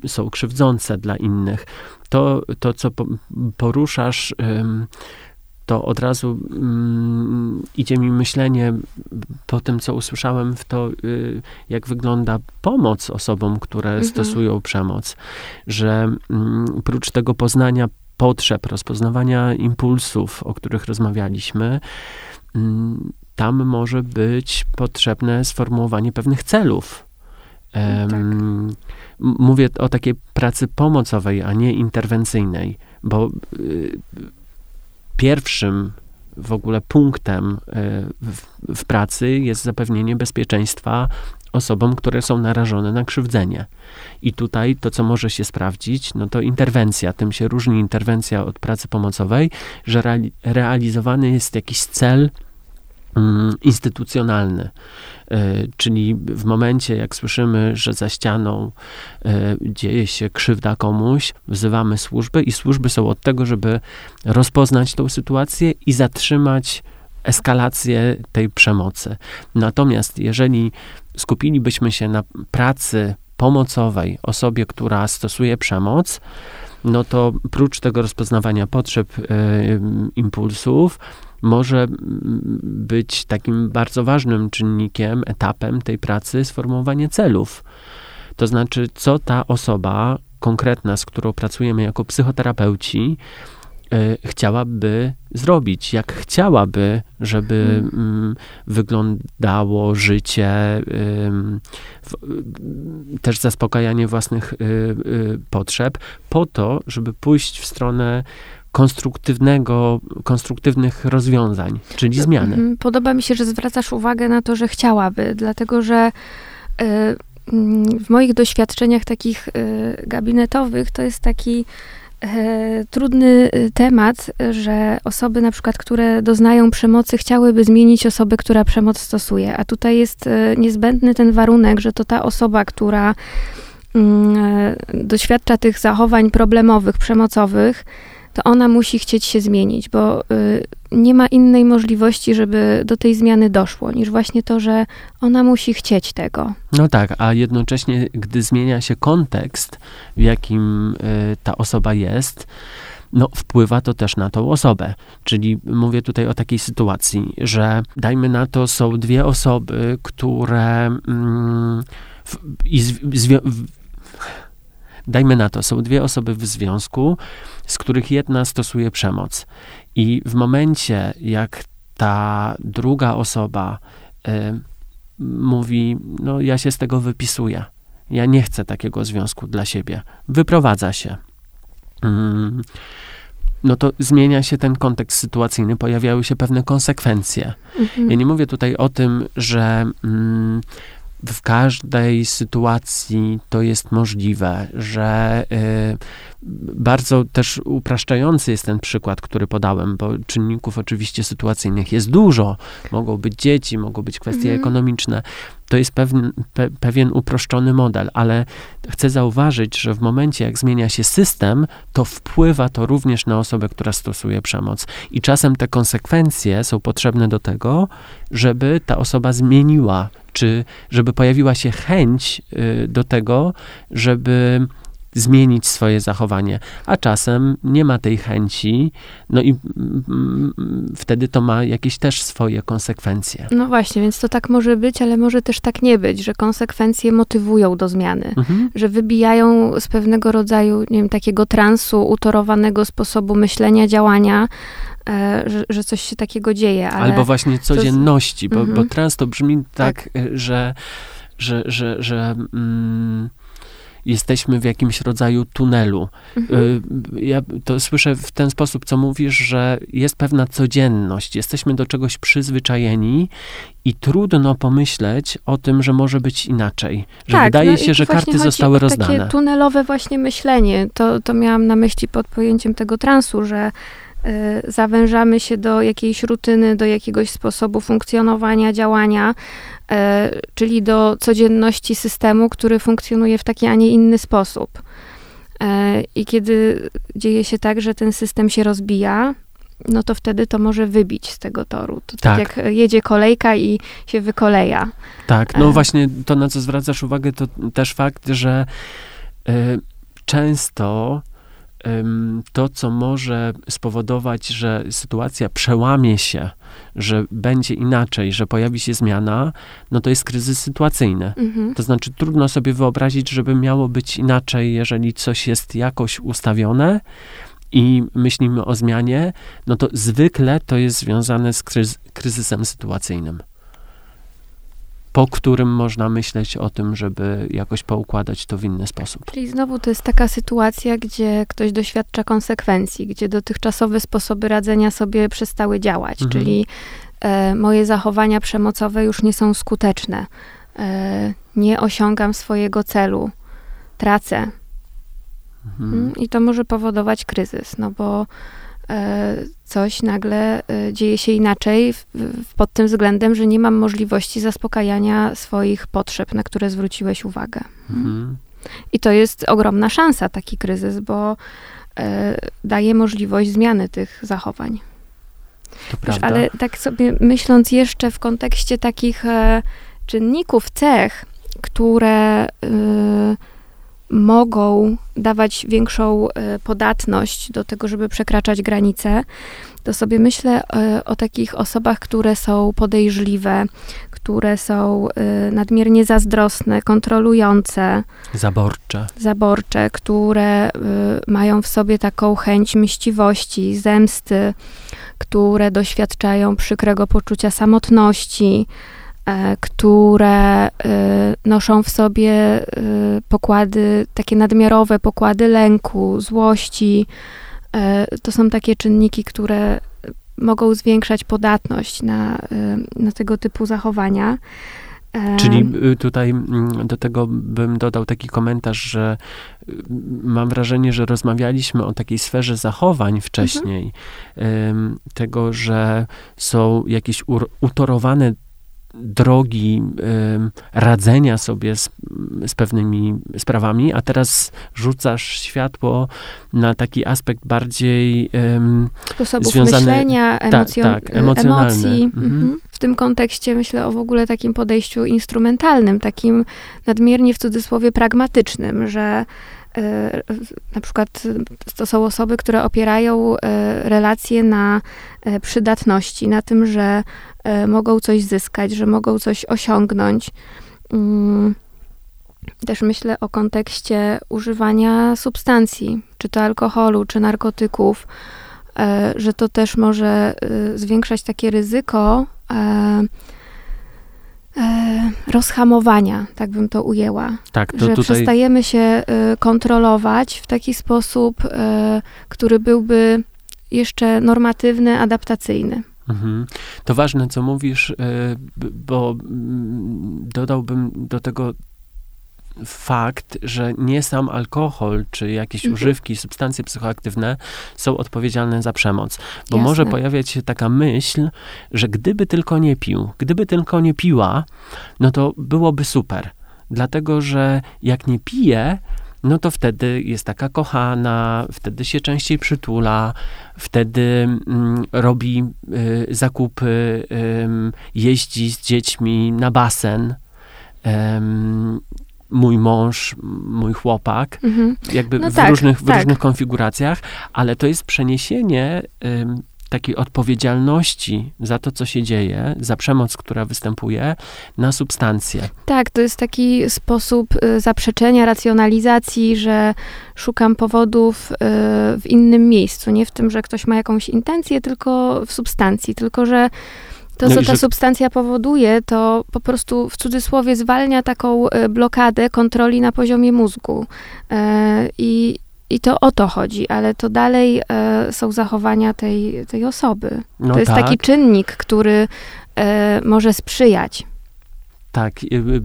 są krzywdzące dla innych. To, to co poruszasz, to od razu idzie mi myślenie po tym, co usłyszałem, w to, y, jak wygląda pomoc osobom, które mhm. stosują przemoc. Że prócz tego poznania potrzeb, rozpoznawania impulsów, o których rozmawialiśmy, tam może być potrzebne sformułowanie pewnych celów tak. Mówię o takiej pracy pomocowej, a nie interwencyjnej, bo y, pierwszym w ogóle punktem y, w, w pracy jest zapewnienie bezpieczeństwa osobom, które są narażone na krzywdzenie. I tutaj to, co może się sprawdzić, no to interwencja. Tym się różni interwencja od pracy pomocowej, że realizowany jest jakiś cel mm, instytucjonalny. E, czyli w momencie, jak słyszymy, że za ścianą e, dzieje się krzywda komuś, wzywamy służby i służby są od tego, żeby rozpoznać tą sytuację i zatrzymać eskalację tej przemocy. Natomiast jeżeli skupilibyśmy się na pracy pomocowej osobie, która stosuje przemoc, no to prócz tego rozpoznawania potrzeb, y, impulsów, może być takim bardzo ważnym czynnikiem, etapem tej pracy sformułowanie celów. To znaczy, co ta osoba konkretna, z którą pracujemy jako psychoterapeuci, y, chciałaby zrobić, jak chciałaby, żeby hmm. wyglądało życie, też zaspokajanie własnych y, y, potrzeb, po to, żeby pójść w stronę konstruktywnego, konstruktywnych rozwiązań, czyli zmiany. Mhm. Podoba mi się, że zwracasz uwagę na to, że chciałaby, dlatego że Mm, w moich doświadczeniach takich e, gabinetowych to jest taki e, trudny temat, że osoby na przykład, które doznają przemocy, chciałyby zmienić osobę, która przemoc stosuje. A tutaj jest niezbędny ten warunek, że to ta osoba, która mm, doświadcza tych zachowań problemowych, przemocowych, to ona musi chcieć się zmienić, bo y, nie ma innej możliwości, żeby do tej zmiany doszło, niż właśnie to, że ona musi chcieć tego. No tak, a jednocześnie, gdy zmienia się kontekst, w jakim y, ta osoba jest, no, wpływa to też na tą osobę. Czyli mówię tutaj o takiej sytuacji, że dajmy na to, są dwie osoby, które mm, i dajmy na to, są dwie osoby w związku, z których jedna stosuje przemoc. I w momencie, jak ta druga osoba y, mówi, no ja się z tego wypisuję, ja nie chcę takiego związku dla siebie, wyprowadza się. Mm, no to zmienia się ten kontekst sytuacyjny, pojawiają się pewne konsekwencje. Mhm. Ja nie mówię tutaj o tym, że mm, w każdej sytuacji to jest możliwe, że y, bardzo też upraszczający jest ten przykład, który podałem, bo czynników oczywiście sytuacyjnych jest dużo. Mogą być dzieci, mogą być kwestie mhm. ekonomiczne. To jest pewien, pe, pewien uproszczony model, ale chcę zauważyć, że w momencie, jak zmienia się system, to wpływa to również na osobę, która stosuje przemoc. I czasem te konsekwencje są potrzebne do tego, żeby ta osoba zmieniła czy żeby pojawiła się chęć y, do tego, żeby zmienić swoje zachowanie, a czasem nie ma tej chęci, no i mm, wtedy to ma jakieś też swoje konsekwencje. No właśnie, więc to tak może być, ale może też tak nie być, że konsekwencje motywują do zmiany, mhm. że wybijają z pewnego rodzaju, nie wiem, takiego transu, utorowanego sposobu myślenia, działania, E, że, że coś się takiego dzieje. Albo właśnie codzienności, bo, mhm. bo trans to brzmi tak, tak. E, że, że, że, że mm, jesteśmy w jakimś rodzaju tunelu. Mhm. E, ja to słyszę w ten sposób, co mówisz, że jest pewna codzienność, jesteśmy do czegoś przyzwyczajeni i trudno pomyśleć o tym, że może być inaczej. Że tak, wydaje no się, że karty zostały rozdane. Takie tunelowe właśnie myślenie. To, to miałam na myśli pod pojęciem tego transu, że Y, zawężamy się do jakiejś rutyny, do jakiegoś sposobu funkcjonowania, działania, y, czyli do codzienności systemu, który funkcjonuje w taki, a nie inny sposób. Y, I kiedy dzieje się tak, że ten system się rozbija, no to wtedy to może wybić z tego toru. To tak, tak jak jedzie kolejka i się wykoleja. Tak, no właśnie to, na co zwracasz uwagę, to też fakt, że y, często to, co może spowodować, że sytuacja przełamie się, że będzie inaczej, że pojawi się zmiana, no to jest kryzys sytuacyjny. Mhm. To znaczy, trudno sobie wyobrazić, żeby miało być inaczej, jeżeli coś jest jakoś ustawione i myślimy o zmianie, no to zwykle to jest związane z kryzysem sytuacyjnym po którym można myśleć o tym, żeby jakoś poukładać to w inny sposób. Czyli znowu to jest taka sytuacja, gdzie ktoś doświadcza konsekwencji, gdzie dotychczasowe sposoby radzenia sobie przestały działać, mhm. czyli e, moje zachowania przemocowe już nie są skuteczne, e, nie osiągam swojego celu, tracę. Mhm. Mm, I to może powodować kryzys, no bo coś nagle e, dzieje się inaczej pod tym względem, że nie mam możliwości zaspokajania swoich potrzeb, na które zwróciłeś uwagę. Mhm. I to jest ogromna szansa, taki kryzys, bo e, daje możliwość zmiany tych zachowań. Prawda. ale tak sobie myśląc jeszcze w kontekście takich czynników, cech, które mogą dawać większą e, podatność do tego, żeby przekraczać granice, to sobie myślę e, o takich osobach, które są podejrzliwe, które są e, nadmiernie zazdrosne, kontrolujące. Zaborcze. Zaborcze, które mają w sobie taką chęć myśliwości, zemsty, które doświadczają przykrego poczucia samotności, które e, noszą w sobie e, pokłady, takie nadmiarowe pokłady lęku, złości. To są takie czynniki, które mogą zwiększać podatność na, na tego typu zachowania. Czyli y, tutaj mm, do tego bym dodał taki komentarz, że y, mam wrażenie, że rozmawialiśmy o takiej sferze zachowań wcześniej, mhm. tego, że są jakieś utorowane drogi radzenia sobie z, z pewnymi sprawami, a teraz rzucasz światło na taki aspekt bardziej Sposobów związany, myślenia, emocjo- tak, tak, emocjonalny. emocji. Mhm. mhm. W tym kontekście myślę o w ogóle takim podejściu instrumentalnym, takim nadmiernie w cudzysłowie pragmatycznym, że e, na przykład to są osoby, które opierają e, relacje na e, przydatności, na tym, że mogą coś zyskać, że mogą coś osiągnąć. Mm, też myślę o kontekście używania substancji, czy to alkoholu, czy narkotyków, e, że to też może e, zwiększać takie ryzyko rozhamowania, tak bym to ujęła. Tak, to że tutaj... przestajemy się kontrolować w taki sposób, który byłby jeszcze normatywny, adaptacyjny. Mhm. To ważne, co mówisz, e, bo mm, dodałbym do tego fakt, że nie sam alkohol, czy jakieś mhm. używki, substancje psychoaktywne są odpowiedzialne za przemoc. Bo Jasne. może pojawiać się taka myśl, że gdyby tylko nie pił, gdyby tylko nie piła, no to byłoby super. Dlatego, że jak nie pije, no to wtedy jest taka kochana, wtedy się częściej przytula, wtedy mm, robi y, zakupy, y, jeździ z dziećmi na basen. Mój mąż, mój chłopak, mhm. jakby no w, tak, różnych, w tak. różnych konfiguracjach, ale to jest przeniesienie takiej odpowiedzialności za to, co się dzieje, za przemoc, która występuje, na substancje. Tak, to jest taki sposób y, zaprzeczenia, racjonalizacji, że szukam powodów y, w innym miejscu. Nie w tym, że ktoś ma jakąś intencję, tylko w substancji. Tylko, że to, no co ta że... substancja powoduje, to po prostu w cudzysłowie zwalnia taką y, blokadę kontroli na poziomie mózgu. I, i to o to chodzi, ale to dalej e, są zachowania tej, tej osoby. No to jest tak. taki czynnik, który e, może sprzyjać. Tak. Y, y,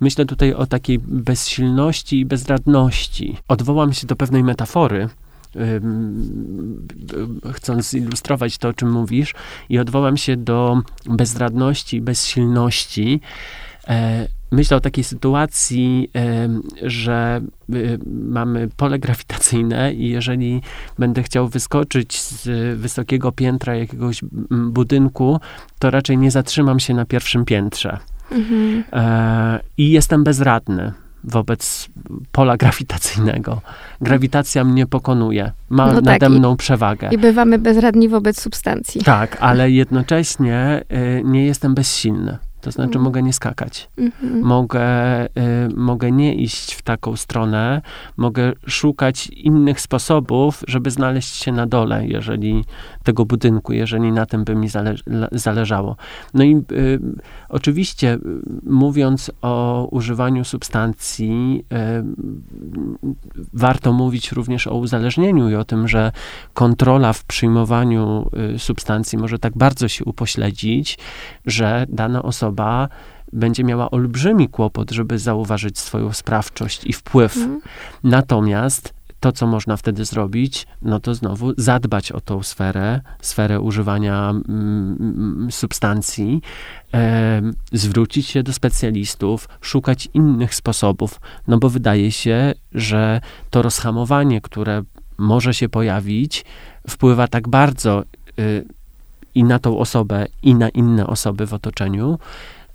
myślę tutaj o takiej bezsilności i bezradności. Odwołam się do pewnej metafory, chcąc zilustrować to, o czym mówisz, i odwołam się do bezradności i bezsilności. Myślę o takiej sytuacji, że y, mamy pole grawitacyjne i jeżeli będę chciał wyskoczyć z wysokiego piętra jakiegoś budynku, to raczej nie zatrzymam się na pierwszym piętrze. Mhm. E, I jestem bezradny wobec pola grawitacyjnego. Grawitacja mnie pokonuje, ma no nade tak, mną przewagę. I bywamy bezradni wobec substancji. Tak, ale jednocześnie y, nie jestem bezsilny. To znaczy, mm. mogę nie skakać. Mm-hmm. Mogę, y, mogę nie iść w taką stronę, mogę szukać innych sposobów, żeby znaleźć się na dole, jeżeli tego budynku, jeżeli na tym by mi zale, zależało. No i y, oczywiście, mówiąc o używaniu substancji, y, warto mówić również o uzależnieniu i o tym, że kontrola w przyjmowaniu y, substancji może tak bardzo się upośledzić, że dana osoba osoba będzie miała olbrzymi kłopot, żeby zauważyć swoją sprawczość i wpływ. Mhm. Natomiast to, co można wtedy zrobić, no to znowu zadbać o tą sferę, sferę używania mm, mm substancji, e, zwrócić się do specjalistów, szukać innych sposobów, no bo wydaje się, że to rozhamowanie, które może się pojawić, wpływa tak bardzo y, i na tą osobę, i na inne osoby w otoczeniu,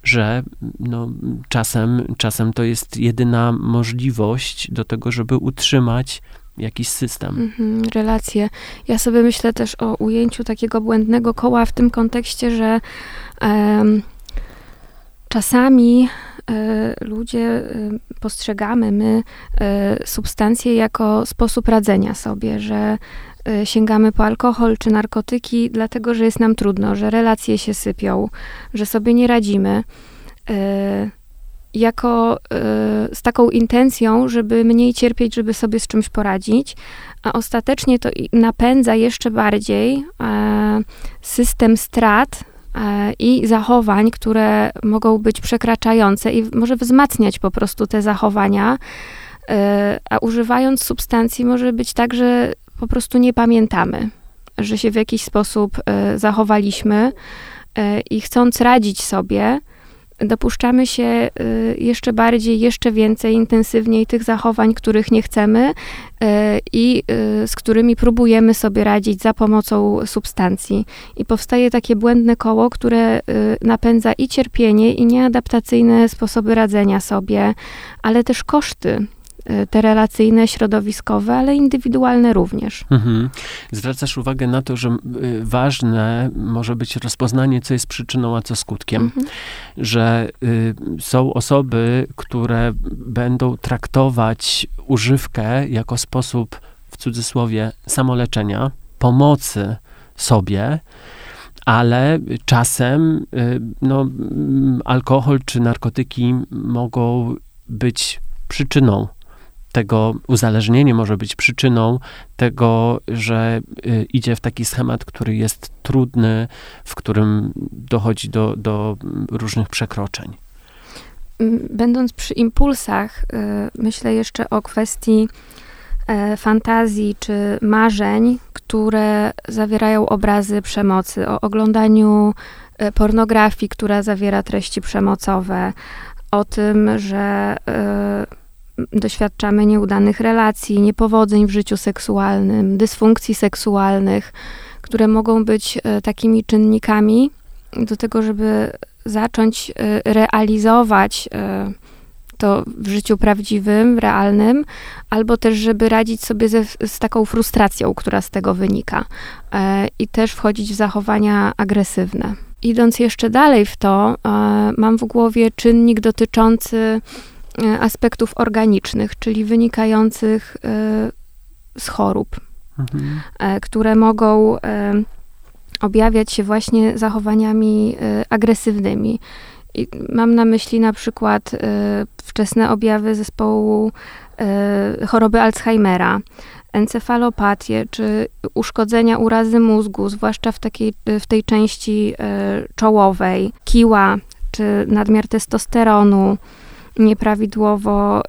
że no, czasem, czasem to jest jedyna możliwość do tego, żeby utrzymać jakiś system. Mhm, relacje. Ja sobie myślę też o ujęciu takiego błędnego koła w tym kontekście, że um, czasami e, ludzie e, postrzegamy my e, substancje jako sposób radzenia sobie, że sięgamy po alkohol czy narkotyki, dlatego że jest nam trudno, że relacje się sypią, że sobie nie radzimy. Jako z taką intencją, żeby mniej cierpieć, żeby sobie z czymś poradzić, a ostatecznie to napędza jeszcze bardziej system strat, i zachowań, które mogą być przekraczające i może wzmacniać po prostu te zachowania. A używając substancji może być tak, że po prostu nie pamiętamy, że się w jakiś sposób e, zachowaliśmy i chcąc radzić sobie, dopuszczamy się y, jeszcze bardziej, jeszcze więcej, intensywniej tych zachowań, których nie chcemy i z którymi próbujemy sobie radzić za pomocą substancji. I powstaje takie błędne koło, które napędza i cierpienie, i nieadaptacyjne sposoby radzenia sobie, ale też koszty te relacyjne, środowiskowe, ale indywidualne również. Mhm. Zwracasz uwagę na to, że y, ważne może być rozpoznanie, co jest przyczyną, a co skutkiem. Mhm. Że y, są osoby, które będą traktować używkę jako sposób, w cudzysłowie, samoleczenia, pomocy sobie, ale czasem no, alkohol czy narkotyki mogą być przyczyną tego uzależnienie może być przyczyną tego, że y, idzie w taki schemat, który jest trudny, w którym dochodzi do, do różnych przekroczeń. Będąc przy impulsach, y, myślę jeszcze o kwestii e, fantazji czy marzeń, które zawierają obrazy przemocy, o oglądaniu e, pornografii, która zawiera treści przemocowe, o tym, że e, doświadczamy nieudanych relacji, niepowodzeń w życiu seksualnym, dysfunkcji seksualnych, które mogą być e, takimi czynnikami do tego, żeby zacząć e, realizować e, to w życiu prawdziwym, realnym, albo też, żeby radzić sobie ze, z taką frustracją, która z tego wynika, i też wchodzić w zachowania agresywne. Idąc jeszcze dalej w to, mam w głowie czynnik dotyczący aspektów organicznych, czyli wynikających e, z chorób, mhm. E, które mogą objawiać się właśnie zachowaniami agresywnymi. I mam na myśli na przykład wczesne objawy zespołu choroby Alzheimera, encefalopatię czy uszkodzenia urazy mózgu, zwłaszcza w, takiej, w tej części czołowej, kiła czy nadmiar testosteronu, nieprawidłowo y,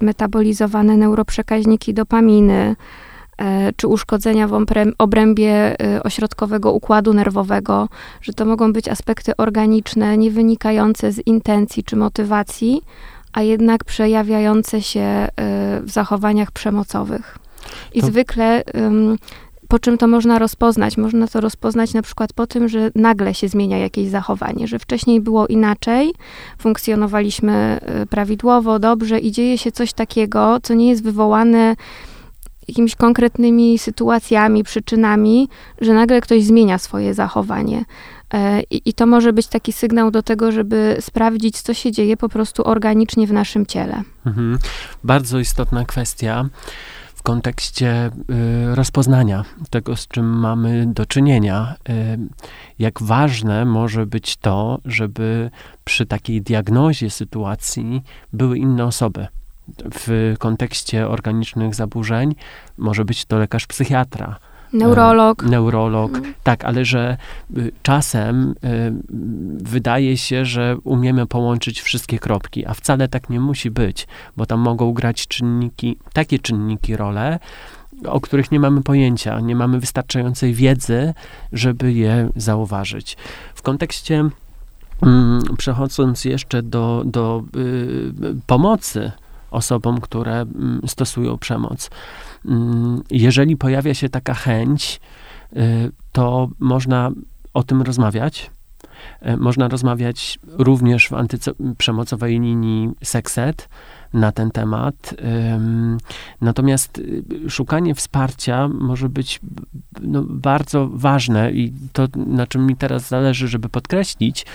metabolizowane neuroprzekaźniki dopaminy, y, czy uszkodzenia w obrębie y, ośrodkowego układu nerwowego, że to mogą być aspekty organiczne, nie wynikające z intencji czy motywacji, a jednak przejawiające się w zachowaniach przemocowych. I to... zwykle po czym to można rozpoznać? Można to rozpoznać na przykład po tym, że nagle się zmienia jakieś zachowanie, że wcześniej było inaczej, funkcjonowaliśmy y, prawidłowo, dobrze i dzieje się coś takiego, co nie jest wywołane jakimiś konkretnymi sytuacjami, przyczynami, że nagle ktoś zmienia swoje zachowanie. E, I, I, to może być taki sygnał do tego, żeby sprawdzić, co się dzieje po prostu organicznie w naszym ciele. Mhm. Bardzo istotna kwestia w kontekście y, rozpoznania tego, z czym mamy do czynienia. Y, jak ważne może być to, żeby przy takiej diagnozie sytuacji były inne osoby. W kontekście organicznych zaburzeń może być to lekarz psychiatra, Neurolog. E, neurolog, mhm. tak, ale że y, czasem y, wydaje się, że umiemy połączyć wszystkie kropki, a wcale tak nie musi być, bo tam mogą grać czynniki, takie czynniki role, o których nie mamy pojęcia, nie mamy wystarczającej wiedzy, żeby je zauważyć. W kontekście mm, przechodząc jeszcze do, do y, pomocy osobom, które mm, stosują przemoc. Mm, jeżeli pojawia się taka chęć, y, to można o tym rozmawiać. E, można rozmawiać również w antyprzemocowej linii Sekset na ten temat. Natomiast y, szukanie wsparcia może być no, bardzo ważne i to, na czym mi teraz zależy, żeby podkreślić,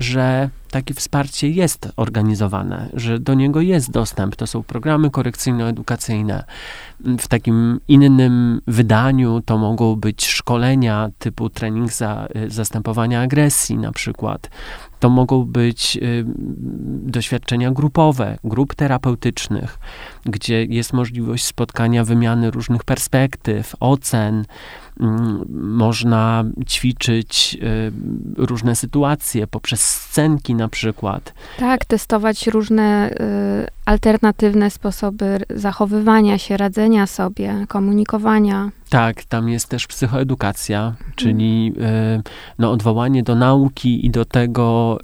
że takie wsparcie jest organizowane, że do niego jest dostęp. To są programy korekcyjno-edukacyjne. W takim innym wydaniu to mogą być szkolenia typu trening za, y, zastępowania agresji na przykład. To mogą być y, doświadczenia grupowe, grup terapeutycznych, gdzie jest możliwość spotkania, wymiany różnych perspektyw, ocen, można ćwiczyć y, różne sytuacje poprzez scenki na przykład. Tak, testować różne y, alternatywne sposoby zachowywania się, radzenia sobie, komunikowania. Tak, tam jest też psychoedukacja, mhm. czyli y, no, odwołanie do nauki i do tego,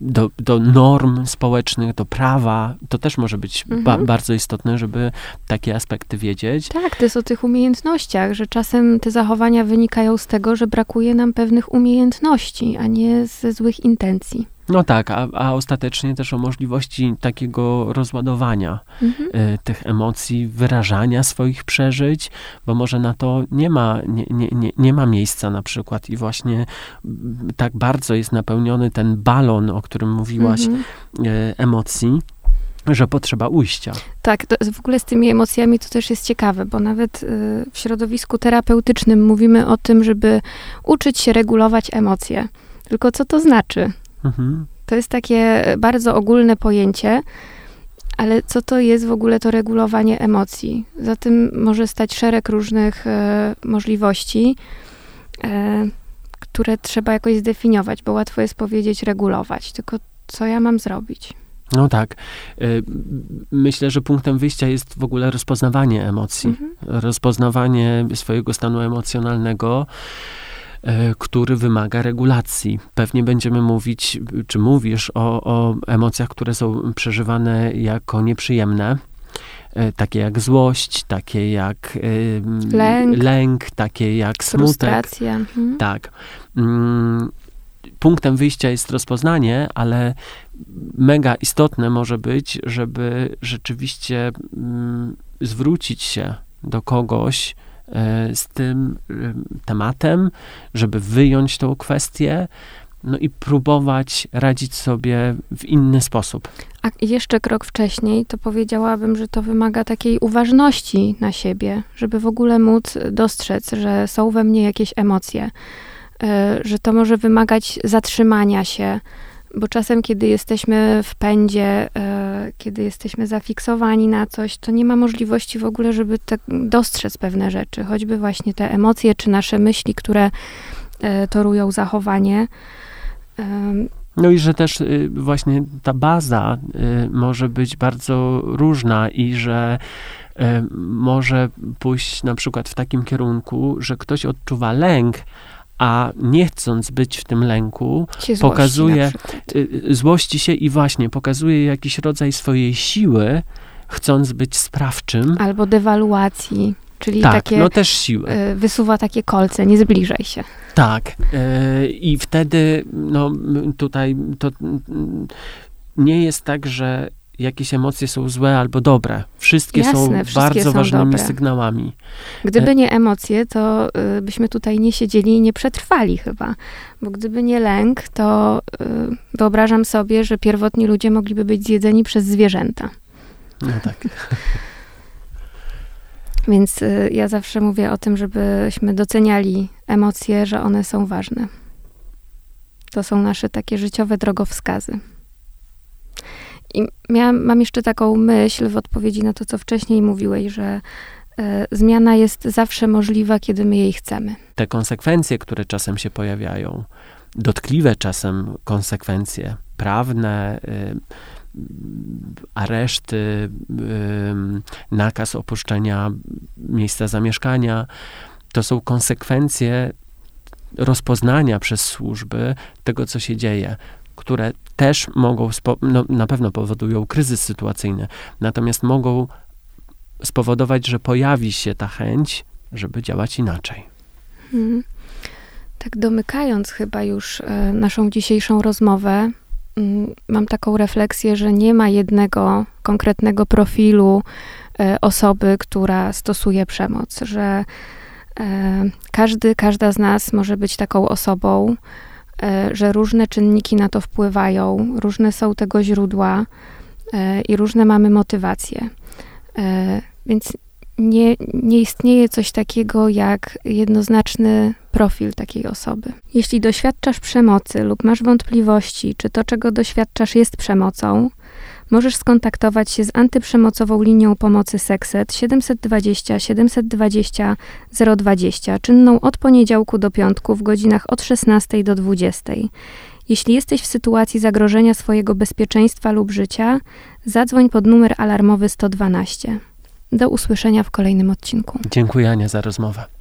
do, do norm społecznych, do prawa, to też może być mhm. ba bardzo istotne, żeby takie aspekty wiedzieć. Tak, to jest o tych umiejętnościach, że czasem te zachowania wynikają z tego, że brakuje nam pewnych umiejętności, a nie ze złych intencji. No tak, a, a ostatecznie też o możliwości takiego rozładowania mhm. y, tych emocji, wyrażania swoich przeżyć, bo może na to nie ma, nie, nie, nie, nie ma miejsca na przykład i właśnie tak bardzo jest napełniony ten balon, o którym mówiłaś, mhm. y, emocji, że potrzeba ujścia. Tak, w ogóle z tymi emocjami to też jest ciekawe, bo nawet y, w środowisku terapeutycznym mówimy o tym, żeby uczyć się regulować emocje. Tylko co to znaczy? Mhm. To jest takie bardzo ogólne pojęcie, ale co to jest w ogóle to regulowanie emocji? Za tym może stać szereg różnych e, możliwości, e, które trzeba jakoś zdefiniować, bo łatwo jest powiedzieć regulować, tylko co ja mam zrobić? No tak. E, myślę, że punktem wyjścia jest w ogóle rozpoznawanie emocji, mhm. rozpoznawanie swojego stanu emocjonalnego E, który wymaga regulacji. Pewnie będziemy mówić, czy mówisz o, o emocjach, które są przeżywane jako nieprzyjemne e, takie jak złość, takie jak lęk, lęk takie jak smutek. Mhm. Tak. Mm, punktem wyjścia jest rozpoznanie, ale mega istotne może być, żeby rzeczywiście mm, zwrócić się do kogoś, E, z tym e, tematem, żeby wyjąć tą kwestię, no i próbować radzić sobie w inny sposób. A jeszcze krok wcześniej, to powiedziałabym, że to wymaga takiej uważności na siebie, żeby w ogóle móc dostrzec, że są we mnie jakieś emocje, e, że to może wymagać zatrzymania się, bo czasem, kiedy jesteśmy w pędzie, e, kiedy jesteśmy zafiksowani na coś, to nie ma możliwości w ogóle, żeby te, dostrzec pewne rzeczy, choćby właśnie te emocje czy nasze myśli, które e, torują zachowanie. No i że też y, właśnie ta baza y, może być bardzo różna i że y, może pójść na przykład w takim kierunku, że ktoś odczuwa lęk, a nie chcąc być w tym lęku, złości pokazuje, y, y, złości się i właśnie pokazuje jakiś rodzaj swojej siły, chcąc być sprawczym. Albo dewaluacji. Czyli tak, takie, no też siły. Y, wysuwa takie kolce, nie zbliżaj się. Tak. I wtedy, no tutaj to nie jest tak, że jakieś emocje są złe albo dobre. Wszystkie Jasne, są wszystkie bardzo są ważnymi dobre. sygnałami. Gdyby e- nie emocje, to y, byśmy tutaj nie siedzieli i nie przetrwali chyba. Bo gdyby nie lęk, to y, wyobrażam sobie, że pierwotni ludzie mogliby być zjedzeni przez zwierzęta. No tak. Więc y, ja zawsze mówię o tym, żebyśmy doceniali emocje, że one są ważne. To są nasze takie życiowe drogowskazy. I miałam, mam jeszcze taką myśl w odpowiedzi na to, co wcześniej mówiłeś, że e, zmiana jest zawsze możliwa, kiedy my jej chcemy. Te konsekwencje, które czasem się pojawiają, dotkliwe czasem konsekwencje prawne, y, areszty, y, nakaz opuszczenia miejsca zamieszkania, to są konsekwencje rozpoznania przez służby tego, co się dzieje które też mogą, no, na pewno powodują kryzys sytuacyjny, natomiast mogą spowodować, że pojawi się ta chęć, żeby działać inaczej. Hmm. Tak domykając chyba już e, naszą dzisiejszą rozmowę, mm, mam taką refleksję, że nie ma jednego konkretnego profilu e, osoby, która stosuje przemoc, że e, każdy, każda z nas może być taką osobą, że różne czynniki na to wpływają, różne są tego źródła i różne mamy motywacje. Więc nie, nie istnieje coś takiego jak jednoznaczny profil takiej osoby. Jeśli doświadczasz przemocy lub masz wątpliwości, czy to, czego doświadczasz, jest przemocą, możesz skontaktować się z antyprzemocową linią pomocy Sekset 720 720 020, czynną od poniedziałku do piątku w godzinach od 16 do 20. Jeśli jesteś w sytuacji zagrożenia swojego bezpieczeństwa lub życia, zadzwoń pod numer alarmowy 112. Do usłyszenia w kolejnym odcinku. Dziękuję Ania za rozmowę.